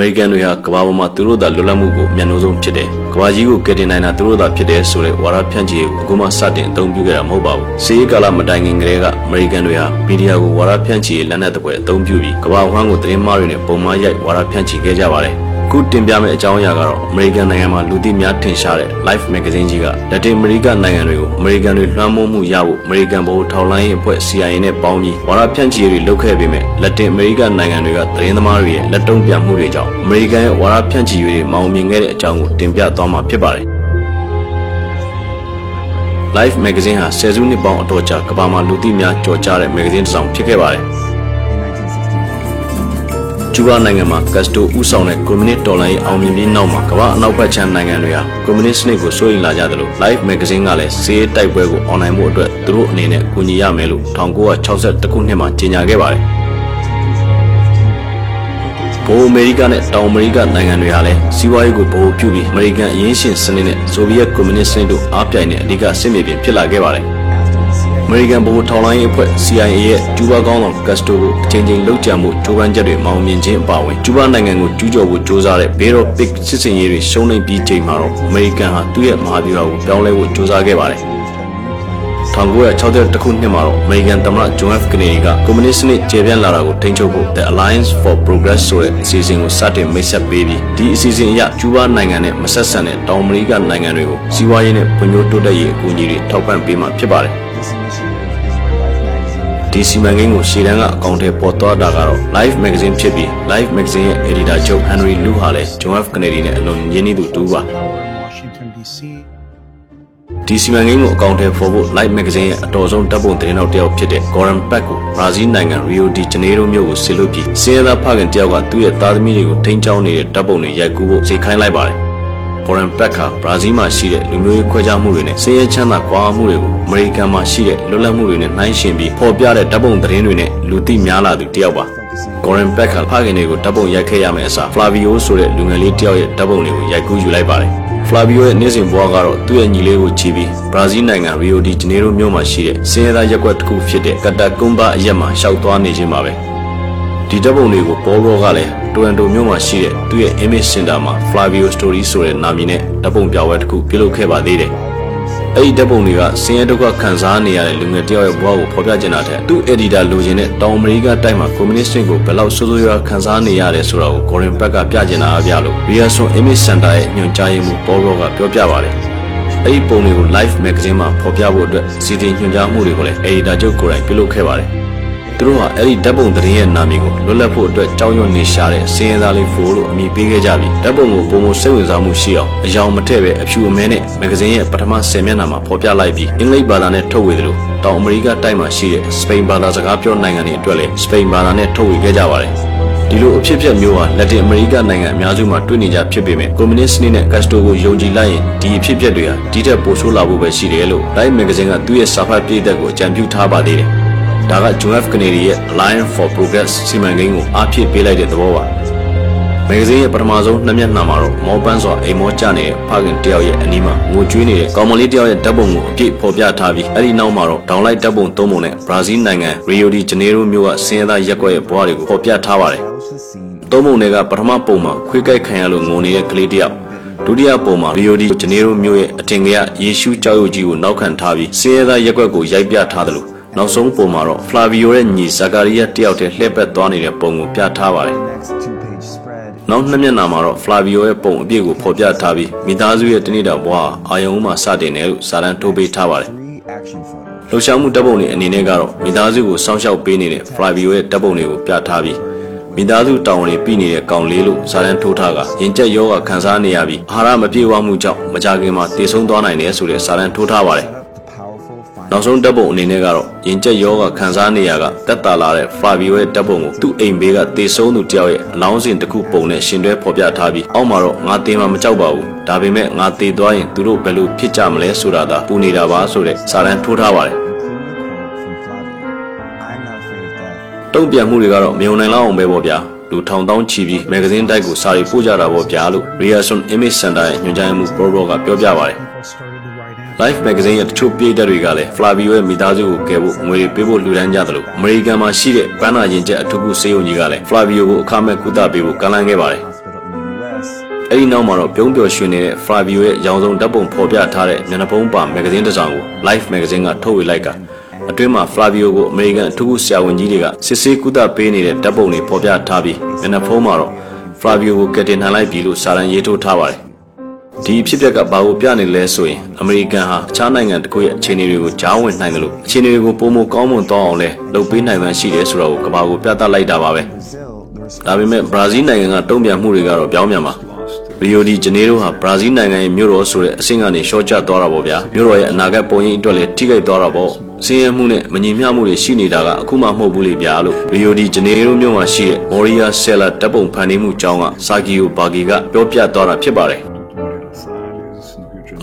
မေရိကန်တွေဟာကမ္ဘာပေါ်မှာသူတို့သာလွတ်လပ်မှုကိုအမြန်ဆုံးဖြစ်တယ်ကမ္ဘာကြီးကိုကယ်တင်နိုင်တာသူတို့သာဖြစ်တယ်ဆိုတဲ့ဝါဒဖြန့်ချီရေးကိုအခုမှစတင်အသုံးပြုခဲ့တာမဟုတ်ပါဘူးစီးရီးကာလမတိုင်ခင်ကတည်းကအမေရိကန်တွေဟာမီဒီယာကိုဝါဒဖြန့်ချီရေးလက်နက်တစ်ပွဲအသုံးပြုပြီးကမ္ဘာ့ဝမ်းကိုသတင်းမှားတွေနဲ့ပုံမှန်ရိုက်ဝါဒဖြန့်ချီခဲ့ကြပါတယ် ခုတင်ပြမယ့်အကြောင်းအရာကတော့အမေရိကန်နိုင်ငံမှာလူသိများထင်ရှားတဲ့ Life Magazine ကြီးကလက်တင်အမေရိကနိုင်ငံတွေကိုအမေရိကန်တွေလွှမ်းမိုးမှုရဖို့အမေရိကန်ဗဟိုထောက်လှမ်းရေးအဖွဲ့ CIA နဲ့ပေါင်းပြီးဝါဒဖြန့်ချီရေးတွေလုပ်ခဲ့ပေမဲ့လက်တင်အမေရိကနိုင်ငံတွေကသတင်းသမားတွေရဲ့လက်တုံ့ပြန်မှုတွေကြောင့်အမေရိကန်ရဲ့ဝါဒဖြန့်ချီရေးတွေမောင်မြင်ခဲ့တဲ့အကြောင်းကိုတင်ပြသွားမှာဖြစ်ပါတယ်။ Life Magazine ဟာဆယ်စုနှစ်ပေါင်းအတော်ကြာကမ္ဘာမှာလူသိများကြော်ကြားတဲ့ magazine တစ်စောင်ဖြစ်ခဲ့ပါတယ်။ ကျူးဘားနိုင်ငံမှာကတ်စတိုဥဆောင်တဲ့ကွန်မြူနစ်တော်လှန်ရေးအောင်မြင်ပြီးနောက်မှာကမ္ဘာအနောက်ဘက်ခြမ်းနိုင်ငံတွေဟာကွန်မြူနစ်စနစ်ကိုစိုးရိမ်လာကြသလို Life Magazine ကလည်းစီးရဲတိုက်ပွဲကိုအွန်လိုင်းမှုအတွက်သူတို့အနေနဲ့ကူညီရမယ်လို့1962ခုနှစ်မှာကြေညာခဲ့ပါတယ်။ဘိုးအမေရိကနဲ့တောင်အမေရိကနိုင်ငံတွေဟာလည်းစီးပွားရေးကိုဗဟိုပြုပြီးအမေရိကန်အရင်းရှင်စနစ်နဲ့ဆိုဗီယက်ကွန်မြူနစ်စနစ်တို့အားပြိုင်တဲ့အဓိကစစ်မြေပြင်ဖြစ်လာခဲ့ပါတယ်။အ မေရိကန်ဗဟိုထောက်လှမ်းရေးအဖွဲ့ CIA ရဲ့ကျူးဘားကောင်းဆောင်ကတ်စတိုကိုအချိန်ချင်းလှုပ်ကြံမှုကြိုးပမ်းချက်တွေမောင်မြင်ခြင်းအပါအဝင်ကျူးဘားနိုင်ငံကိုကျူးကျော်ဖို့ကြိုးစားတဲ့ဘေးရော့ပစ်စစ်စင်ရေးတွေရှုံးနိမ့်ပြီးချိန်မှာတော့အမေရိကန်ဟာသူ့ရဲ့မဟာဗျူဟာကိုပြောင်းလဲဖို့ကြိုးစားခဲ့ပါတယ်။ 1960ခုနှစ်မှာတော့အမေရိကန်သမ္မတဂျွန် F ကနေဒီကကွန်မြူနစ်စနစ်ကျေပြန့်လာတာကိုထိန်းချုပ်ဖို့ The Alliance for Progress ဆိုတဲ့အစီအစဉ်ကိုစတင်မိတ်ဆက်ပေးပြီးဒီအစီအစဉ်အရကျူးဘားနိုင်ငံနဲ့မဆက်ဆံတဲ့တောင်အမေရိကနိုင်ငံတွေကိုစီးပွားရေးနဲ့ဖွံ့ဖြိုးတိုးတက်ရေးအကူအညီတွေထောက်ပံ့ပေးမှာဖြစ်ပါတယ်။ This initiative is by Life Magazine. ဒီစီမံကိန်းကိုရှေ့တန်းကအကောင့်ထဲပေါ်သွားတာကတော့ Live Magazine ဖြစ်ပြီး Live Magazine ရဲ့ editor ချုပ် Henry Lu ဟာလည်း John F Kennedy နဲ့အလွန်ရင်းနှီးသူတူပါ Washington, D.C. ဒီစီမံကိန်းကိုအကောင့်ထဲပေါ်ဖို့ Live Magazine ရဲ့အတော်ဆုံးတပ်ပုံသတင်းတော်တစ်ယောက်ဖြစ်တဲ့ Goran Pack ကိုဘရာဇီးနိုင်ငံ Rio de Janeiro မြို့ကိုဆေလွတ်ပြီးစင်းရသားဖခင်တစ်ယောက်ကသူ့ရဲ့သားသမီးတွေကိုထိန်းချောင်းနေတဲ့တပ်ပုံတွေရိုက်ကူးဖို့စိတ်ခိုင်းလိုက်ပါတယ် Foreign Pack ဟာဘရာဇီးမှာရှိတဲ့လူမျိုးရေးခွဲခြားမှုတွေနဲ့ဆင်းရဲချမ်းသာကွာမှုတွေကိုအမေရိကန်မှာရှိတဲ့လွတ်လပ်မှုတွေနဲ့နှိုင်းယှဉ်ပြီးဖော်ပြတဲ့ဓာတ်ပုံသတင်းတွေနဲ့လူသိများလာသူတစ်ယောက်ပါ Goran Pack ဟာဖခင်တွေကိုဓာတ်ပုံရိုက်ခဲ့ရမယ့်အစား Flavio ဆိုတဲ့လူငယ်လေးတစ်ယောက်ရဲ့ဓာတ်ပုံတွေကိုရိုက်ကူးယူလိုက်ပါတယ်။ Flavio ရဲ့နေ့စဉ်ဘဝကတော့သူ့ရဲ့ညီလေးကိုချီပြီးဘရာဇီးနိုင်ငံ Rio de Janeiro မြို့မှာရှိတဲ့ဆင်းရဲသားရပ်ကွက်တစ်ခုဖြစ်တဲ့ Catacumba အရက်မှာရှောက်သွားနေခြင်းပါပဲ။ဒီဓာတ်ပုံတွေကိုပေါ်ရောကလည်းတိုရန်တိုမြို့မှာရှိတဲ့သူ့ရဲ့ image center မှာ Flavio Story ဆိုတဲ့နာမည်နဲ့ဓာတ်ပုံပြပွဲတစ်ခုပြုလုပ်ခဲ့ပါသေးတယ်။ အဲ့ဒီဓာတ်ပုံတွေကဆင်းရဲဒုက္ခခံစားနေရတဲ့လူငယ်တစ်ယောက်ရဲ့ဘဝကိုဖော်ပြချင်တာတဲ့သူ့ editor လိုချင်တဲ့တောင်အမေရိကတိုက်မှာ communist ကိုဘယ်လောက်ဆိုးဆိုးရွားရွားခံစားနေရတယ်ဆိုတာကို Gorin Beck ကပြချင်တာအပြလို့ Riason Image Center ရဲ့ညွှန်ကြားရေးမှူး Paul Rock ကပြောပြပါတယ်။အဲ့ဒီပုံတွေကို Live Magazine မှာဖော်ပြဖို့အတွက်စီစဉ်ညွှန်ကြားမှုတွေကိုလည်း editor ချုပ်ကိုယ်တိုင်ပြုလုပ်ခဲ့ပါတယ်။ သူတို့ဟာအဲ့ဒီဓာတ်ပုံသတင်းရဲ့နာမည်ကိုလွတ်လပ်ဖို့အတွက်ကြောင်းရွံ့နေရှာတဲ့စင်းရဲသားလေးဖိုလို့အမည်ပေးခဲ့ကြပြီးဓာတ်ပုံကိုပုံမစိတ်ဝင်စားမှုရှိအောင်အယောင်မထည့်ပဲအဖြူအမဲနဲ့မဂဇင်းရဲ့ပထမ10မျက်နှာမှာဖော်ပြလိုက်ပြီးအင်္ဂလိပ်ဘာသာနဲ့ထုတ်ဝေတယ်လို့တောင်အမေရိကတိုက်မှာရှိတဲ့စပိန်ဘာသာစကားပြောနိုင်ငံတွေအတွက်လည်းစပိန်ဘာသာနဲ့ထုတ်ဝေခဲ့ကြပါတယ်ဒီလိုအဖြစ်အပျက်မျိုးဟာလက်တင်အမေရိကနိုင်ငံအများစုမှာတွေ့နေကြဖြစ်ပေမဲ့ကွန်မြူနစ်စနစ်နဲ့ကတ်စတိုကိုယုံကြည်လိုက်ရင်ဒီအဖြစ်အပျက်တွေဟာဒီထက်ပိုဆိုးလာဖို့ပဲရှိတယ်လို့ Life Magazine ကသူ့ရဲ့စာဖတ်ပြည်သက်ကိုအကြံပြုထားပါသေးတယ် ဒါက John F Kennedy ရဲ့ Alliance for Progress စီမံကိန်းကိုအားဖြည့်ပေးလိုက်တဲ့သဘောပါ။မဂ္ဂဇင်းရဲ့ပထမဆုံးနှစ်မျက်နှာမှာတော့မောပန်းစွာအိမ်မောကျနေတဲ့ဖခင်တယောက်ရဲ့အနီးမှာငိုကြွေးနေတဲ့ကောင်မလေးတယောက်ရဲ့ဓာတ်ပုံကိုအပြည့်ဖော်ပြထားပြီးအဲ့ဒီနောက်မှာတော့ဒေါင်လိုက်ဓာတ်ပုံသုံးပုံနဲ့ဘရာဇီးနိုင်ငံ Rio de Janeiro မြို့ကဆင်းရဲသားရက်ကွက်ရဲ့ဘဝတွေကိုဖော်ပြထားပါတယ် Those who seen ။သုံးပုံတွေကပထမပုံမှာခွေးကိုက်ခံရလို့ငိုနေတဲ့ကလေးတယောက်ဒုတိယပုံမှာ Rio de Janeiro မြို့ရဲ့အထင်ကရယေရှုကြောက်ရွံ့ကြီးကိုနောက်ခံထားပြီးဆင်းရဲသားရက်ကွက်ကိုရိုက်ပြထားတယ်လို့ နောက်ဆုံးပုံမှာတော့ Flavio ရဲ့ညီဇာကာရီယာတယောက်တည်းလှည့်ပတ်သွားနေတဲ့ပုံကိုပြထားပါတယ် next two-page spread. နောက်နှစ်မျက်နှာမှာတော့ Flavio ရဲ့ပုံအပြည့်ကိုဖော်ပြထားပြီးမိသားစုရဲ့တနေ့တာဘဝဟာအာယုံမှစတင်တယ်လို့စာတမ်းထုတ်ပေးထားပါတယ် Three action photos. လှူရှားမှုတပ်ပုံတွေအနေနဲ့ကတော့မိသားစုကိုစောင့်ရှောက်ပေးနေတဲ့ Flavio ရဲ့တပ်ပုံတွေကိုပြထားပြီးမိသားစုတောင်းတွေပြီးနေတဲ့ကောင်လေးလို့စာတမ်းထိုးထားကရင်ကျက်ယောဂခံစားနေရပြီးအာဟာရမပြေဝမှုကြောင့်မကြခင်မှာတည်ဆုံသွားနိုင်တယ်ဆိုတဲ့စာတမ်းထိုးထားပါတယ် The powerful final နောက်ဆုံးတပ်ပုံအနေနဲ့ကတော့ရင်ကျက်ယောဂခံစားနေရကတက်တာလာတဲ့ Flavio ရဲ့တပ်ပုံကိုသူ့အိမ်ဘေးကတေဆုံးသူတယောက်ရဲ့အလောင်းစင်တစ်ခုပုံနဲ့ရှင်တွဲဖော်ပြထားပြီးအောက်မှာတော့ငါတေမှာမကြောက်ပါဘူးဒါပေမဲ့ငါတေသွားရင်သူတို့ဘယ်လိုဖြစ်ကြမလဲဆိုတာသာပူနေတာပါဆိုတဲ့စာတမ်းထိုးထားပါတယ် including a quote from Flavio. I'm not afraid of death. တုံ့ပြန်မှုတွေကတော့မယုံနိုင်လောက်အောင်ပဲပေါ့ဗျာလူထောင်တောင်းချီပြီးမဂ္ဂဇင်းတိုက်ကိုစာရီပို့ကြတာပေါ့ဗျာလို့ Reason Image Center ရဲ့ညွှန်ကြားရေးမှူး Paul Rock ကပြောပြပါတယ် Life Magazine ရဲ့တချို့ပြည်သက်တွေကလည်း Flavio ရဲ့မိသားစုကိုကယ်ဖို့ငွေတွေပေးဖို့လှူဒန်းကြတယ်လို့အမေရိကန်မှာရှိတဲ့ဘန်းနာရင်ကျက်အထူးကုဆေးရုံကြီးကလည်း Flavio ကိုအခမဲ့ကုသပေးဖို့ကမ်းလှမ်းခဲ့ပါတယ် Hospital အဲဒီနောက်မှာတော့ပြုံးပျော်ရွှင်နေတဲ့ Flavio ရဲ့ရောင်စုံဓာတ်ပုံဖော်ပြထားတဲ့မျက်နှာဖုံးပါမဂ္ဂဇင်းတစ်စောင်ကို Life Magazine ကထုတ်ဝေလိုက်ကအတွင်းမှာ Flavio ကိုအမေရိကန်အထူးဆရာဝန်ကြီးတွေကစစ်ဆေးကုသပေးနေတဲ့ဓာတ်ပုံတွေဖော်ပြထားပြီးမျက်နှာဖုံးမှာတော့ Flavio ကိုကယ်တင်နိုင်လိုက်ပြီလို့စာရန်ရေးထိုးထားပါတယ်။ ဒီအဖြစ်အပျက်ကဘာကိုပြနေလဲဆိုရင်အမေရိကန်ဟာအခြားနိုင်ငံတစ်ခုရဲ့အခြေအနေတွေကိုကြားဝင်နိုင်တယ်လို့အခြေအနေတွေကိုပုံမကောင်းမွန်သွားအောင်လဲလုပ်ပေးနိုင်မှရှိတယ်ဆိုတော့ကဘာကိုပြသလိုက်တာပါပဲ။ Brazil, the response ဒါပေမဲ့ဘရာဇီးနိုင်ငံကတုံ့ပြန်မှုတွေကတော့ပြောင်းပြန်ပါရီယိုဒီဂျနေရိုဟာဘရာဇီးနိုင်ငံရဲ့မြို့တော်ဆိုတဲ့အဆင့်ကနေရှော့ချသွားတာပေါ့ဗျာမြို့တော်ရဲ့အနာဂတ်ပုံရိပ်အတွက်လည်းထိခိုက်သွားတာပေါ့စင်းရဲမှုနဲ့မညီမျှမှုတွေရှိနေတာကအခုမှမဟုတ်ဘူးလေဗျာလို့ရီယိုဒီဂျနေရိုမြို့မှာရှိတဲ့မော်ရီယာဆယ်လာတပ်ပုံဖန်တီးမှုကျောင်းကဆာဂီယိုဘာဂီကပြောပြသွားတာဖြစ်ပါတယ်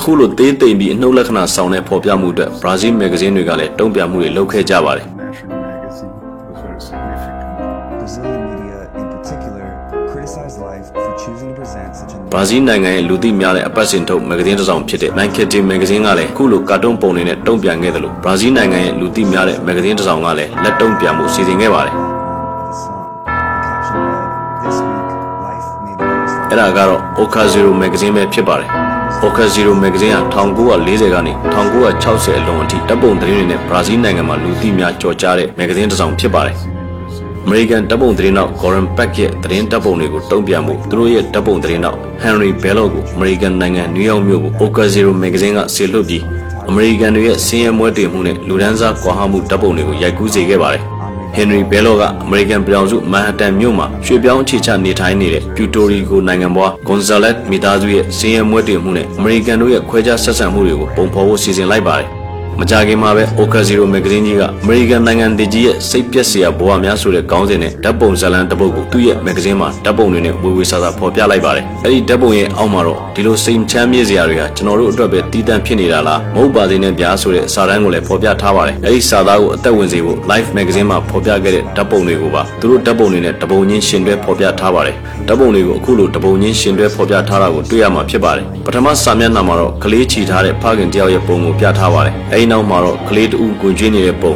အခုလိုသေးသိမ့်ပြီးအနှုတ်လက္ခဏာဆောင်တဲ့ဖော်ပြမှုအတွက်ဘရာဇီးမဂ္ဂဇင်းတွေကလည်းတုံ့ပြန်မှုတွေလုပ်ခဲ့ကြပါတယ် Brazilian media in particular criticized Life for choosing to present such a ဘရာဇီးနိုင်ငံရဲ့လူသိများတဲ့အပတ်စဉ်ထုတ်မဂ္ဂဇင်းတစ်စောင်ဖြစ်တဲ့ Marketing မဂ္ဂဇင်းကလည်းအခုလိုကာတွန်းပုံတွေနဲ့တုံ့ပြန်ခဲ့တယ်လို့ဘရာဇီးနိုင်ငံရဲ့လူသိများတဲ့မဂ္ဂဇင်းတစ်စောင်ကလည်းလက်တုံ့ပြန်မှုစီစဉ်ခဲ့ပါတယ် with a song. The caption read, This week, Life made the news. အဲ့ဒါကတော့ Oka Zero မဂ္ဂဇင်းပဲဖြစ်ပါတယ် Oka Zero မဂ္ဂဇင်းဟာ1940ကနေ1960အလွန်အထိတပ်ပုံသတင်းတွေနဲ့ဘရာဇီးနိုင်ငံမှာလူသိများကြော်ကြားတဲ့မဂ္ဂဇင်းတစ်စောင်ဖြစ်ပါတယ်အမေရိကန်တပ်ပုံသတင်းနောက် Goran Pack ရဲ့သတင်းတပ်ပုံတွေကိုတုံ့ပြန်မှုသူတို့ရဲ့တပ်ပုံသတင်းနောက် Henry Bello ကိုအမေရိကန်နိုင်ငံနယူးယောက်မြို့ကို Oka Zero မဂ္ဂဇင်းကဆေလွတ်ပြီးအမေရိကန်တွေရဲ့စင်းရဲမွဲတေမှုနဲ့လူဒန်းစားကွာဟမှုတပ်ပုံတွေကိုရိုက်ကူးစေခဲ့ပါတယ်။ Henry Bello ကအမေရိကန်ပြည်ထောင်စုမန်ဟတ်တန်မြို့မှာရွှေ့ပြောင်းအခြေချနေထိုင်နေတဲ့ Puerto Rico နိုင်ငံပွား Gonzalez မိသားစုရဲ့စင်းရဲမွဲတေမှုနဲ့အမေရိကန်တို့ရဲ့ခွဲခြားဆက်ဆံမှုတွေကိုပုံဖော်ဖို့စီစဉ်လိုက်ပါတယ်။ မကြခင်မှာပဲ Oka Zero မဂ္ဂဇင်းကြီးကအမေရိကန်နိုင်ငံတည်ကြီးရဲ့စိတ်ပျက်စရာဘဝများဆိုတဲ့ခေါင်းစဉ်နဲ့ဓာတ်ပုံဇာတ်လမ်းတစ်ပုဒ်ကိုသူ့ရဲ့မဂ္ဂဇင်းမှာဓာတ်ပုံတွေနဲ့ဝေဝေဆာဆာဖော်ပြလိုက်ပါတယ်။အဲဒီဓာတ်ပုံရဲ့အောက်မှာတော့ဒီလိုစိတ်ချမ်းမြေ့စရာတွေဟာကျွန်တော်တို့အတွက်ပဲတည်တံ့ဖြစ်နေတာလားမဟုတ်ပါသေးနဲ့ဗျာဆိုတဲ့စာတမ်းကိုလည်းဖော်ပြထားပါတယ်။အဲဒီစာသားကိုအသက်ဝင်စေဖို့ Life Magazine မှာဖော်ပြခဲ့တဲ့ဓာတ်ပုံတွေကိုပါသူတို့ဓာတ်ပုံတွေနဲ့တပုံချင်းရှင်တွဲဖော်ပြထားပါတယ်။ဓာတ်ပုံတွေကိုအခုလိုတပုံချင်းရှင်တွဲဖော်ပြထားတာကိုတွေ့ရမှာဖြစ်ပါတယ်။ပထမစာမျက်နှာမှာတော့ကလေးချီထားတဲ့ဖခင်တယောက်ရဲ့ပုံကိုပြထားပါတယ်။အဲဒီနောက်မှာတော့ကလေးတူကိုကျွေးနေတဲ့ပုံ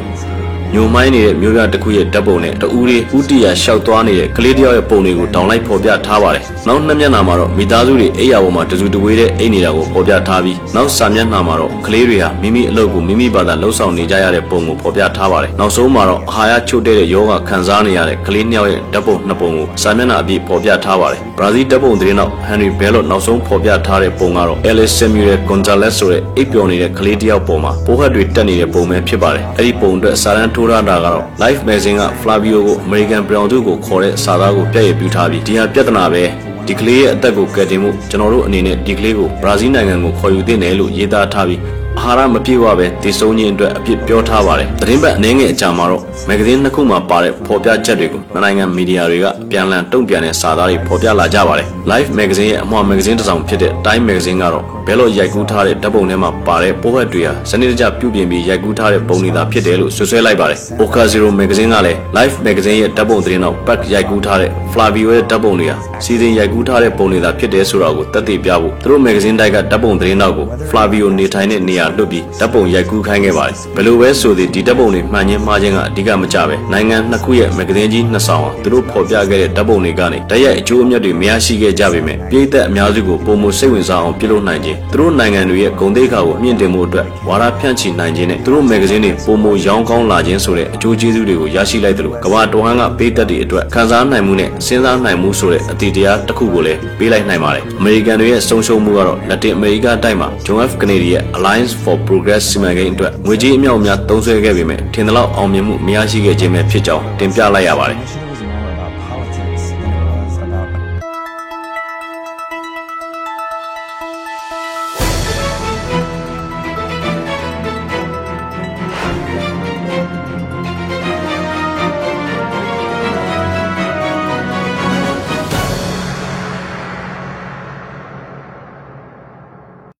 ညုံမိုင်းနေတဲ့မျိုးပြတစ်ခုရဲ့ဓာတ်ပုံနဲ့တူတွေဥတီယာရှောက်သွားနေတဲ့ကလေးတယောက်ရဲ့ပုံတွေကိုတောင်းလိုက်ဖော်ပြထားပါတယ်။နောက်နှစ်မျက်နှာမှာတော့မိသားစုတွေအိယာပေါ်မှာတစုတဝေးတဲ့အိတ်နေတာကိုဖော်ပြထားပြီးနောက်စာမျက်နှာမှာတော့ကလေးတွေဟာမိမိအလုပ်ကိုမိမိဘာသာလှုပ်ဆောင်နေကြရတဲ့ပုံကိုဖော်ပြထားပါတယ်။နောက်ဆုံးမှာတော့အာဟာရချို့တဲ့ယောဂခံစားနေရတဲ့ကလေးနှစ်ယောက်ရဲ့ဓာတ်ပုံနှစ်ပုံကိုစာမျက်နှာအပြည့်ဖော်ပြထားပါတယ်။ဘရာဇီးဓာတ်ပုံသတင်းနောက် Henry Bello နောက်ဆုံးဖော်ပြထားတဲ့ပုံကတော့ Alice Samuel Gonzalez ဆိုတဲ့အိပ်ပျော်နေတဲ့ကလေးတစ်ယောက်ပုံမှာပိုးဟက်တွေတက်နေတဲ့ပုံပဲဖြစ်ပါတယ်။အဲဒီပုံအတွက်စာရန်ထိုးထားတာကတော့ Life Magazine က Flavio ကို American Brown တို့ကိုခေါ်တဲ့စာသားကိုပြည့်ရပြထားပြီးဒီဟာပြဿနာပဲဒီကလေးရဲ့အသက်ကိုကယ်တင်မှုကျွန်တော်တို့အနေနဲ့ဒီကလေးကိုဘရာဇီးနိုင်ငံကိုခေါ်ယူသင့်တယ်လို့ရေးသားထားပြီး အာဟာရမပြည့်ဝပဲတည်ဆုံးခြင်းအတွက်အပြစ်ပြောထားပါတယ်။သတင်းပတ်အနည်းငယ်အကြာမှာတော့မဂ္ဂဇင်းနှစ်ခုမှာပါတဲ့ဖော်ပြချက်တွေကိုနှစ်နိုင်ငံမီဒီယာတွေကအပြန်အလှန်တုံ့ပြန်တဲ့စာသားတွေဖော်ပြလာကြပါတယ်။ Life Magazine ရဲ့အမွှာမဂ္ဂဇင်းတစ်စောင်ဖြစ်တဲ့ Time Magazine ကတော့ဘဲလို့ရိုက်ကူးထားတဲ့ဓာတ်ပုံထဲမှာပါတဲ့ပိုးဟက်တွေဟာစနစ်တကျပြုပြင်ပြီးရိုက်ကူးထားတဲ့ပုံတွေသာဖြစ်တယ်လို့ဆွဆွဲလိုက်ပါတယ်။ Oka Zero Magazine ကလည်း Life Magazine ရဲ့ဓာတ်ပုံသတင်းတော့ Pack ရိုက်ကူးထားတဲ့ Flavio ရဲ့ဓာတ်ပုံတွေဟာစီစဉ်ရိုက်ကူးထားတဲ့ပုံတွေသာဖြစ်တယ်ဆိုတာကိုသက်သေပြဖို့သူတို့ magazine တိုက်ကဓာတ်ပုံသတင်းတော့ကို Flavio နေထိုင်တဲ့နေရာလွတ်ပြီးဓာတ်ပုံရိုက်ကူးခိုင်းခဲ့ပါတယ်။ဘယ်လိုပဲဆိုသည်ဒီဓာတ်ပုံတွေမှန်ချင်းမှားချင်းကအဓိကမကြပဲနိုင်ငံနှစ်ခုရဲ့ magazine ကြီးနှစ်ဆောင်ဟာသူတို့ဖော်ပြခဲ့တဲ့ဓာတ်ပုံတွေကနေတရက်အကျိုးအမြတ်တွေမရရှိခဲ့ကြပေမဲ့ပြည်သက်အများစုကိုပုံမစိတ်ဝင်စားအောင်ပြုလုပ်နိုင်ခြင်းသူတို့နိုင်ငံတွေရဲ့ဂုဏ်သိက္ခာကိုအမြင့်တင်မှုအတွက်ဝါဒဖြန့်ချီနိုင်ခြင်းနဲ့သူတို့ magazine တွေပုံမရောင်းကောင်းလာခြင်းဆိုတဲ့အကျိုးကျေးဇူးတွေကိုရရှိလိုက်တယ်လို့ကမ္ဘာတဝန်းကပြည်သက်တွေအတွက်ခံစားနိုင်မှုနဲ့စဉ်းစားနိုင်မှုဆိုတဲ့အတည်တရားတစ်ခုကိုလည်းပေးလိုက်နိုင်ပါတယ်အမေရိကန်တွေရဲ့ဆုံးရှုံးမှုကတော့လက်တင်အမေရိကတိုက်မှာ John F Kennedy ရဲ့ Alliance for Progress စီမံကိန်းအတွက်ငွေကြေးအမြောက်အများသုံးစွဲခဲ့ပေမဲ့ထင်သလောက်အောင်မြင်မှုမရရှိခဲ့ခြင်းပဲဖြစ်ကြောင်းတင်ပြလိုက်ရပါတယ်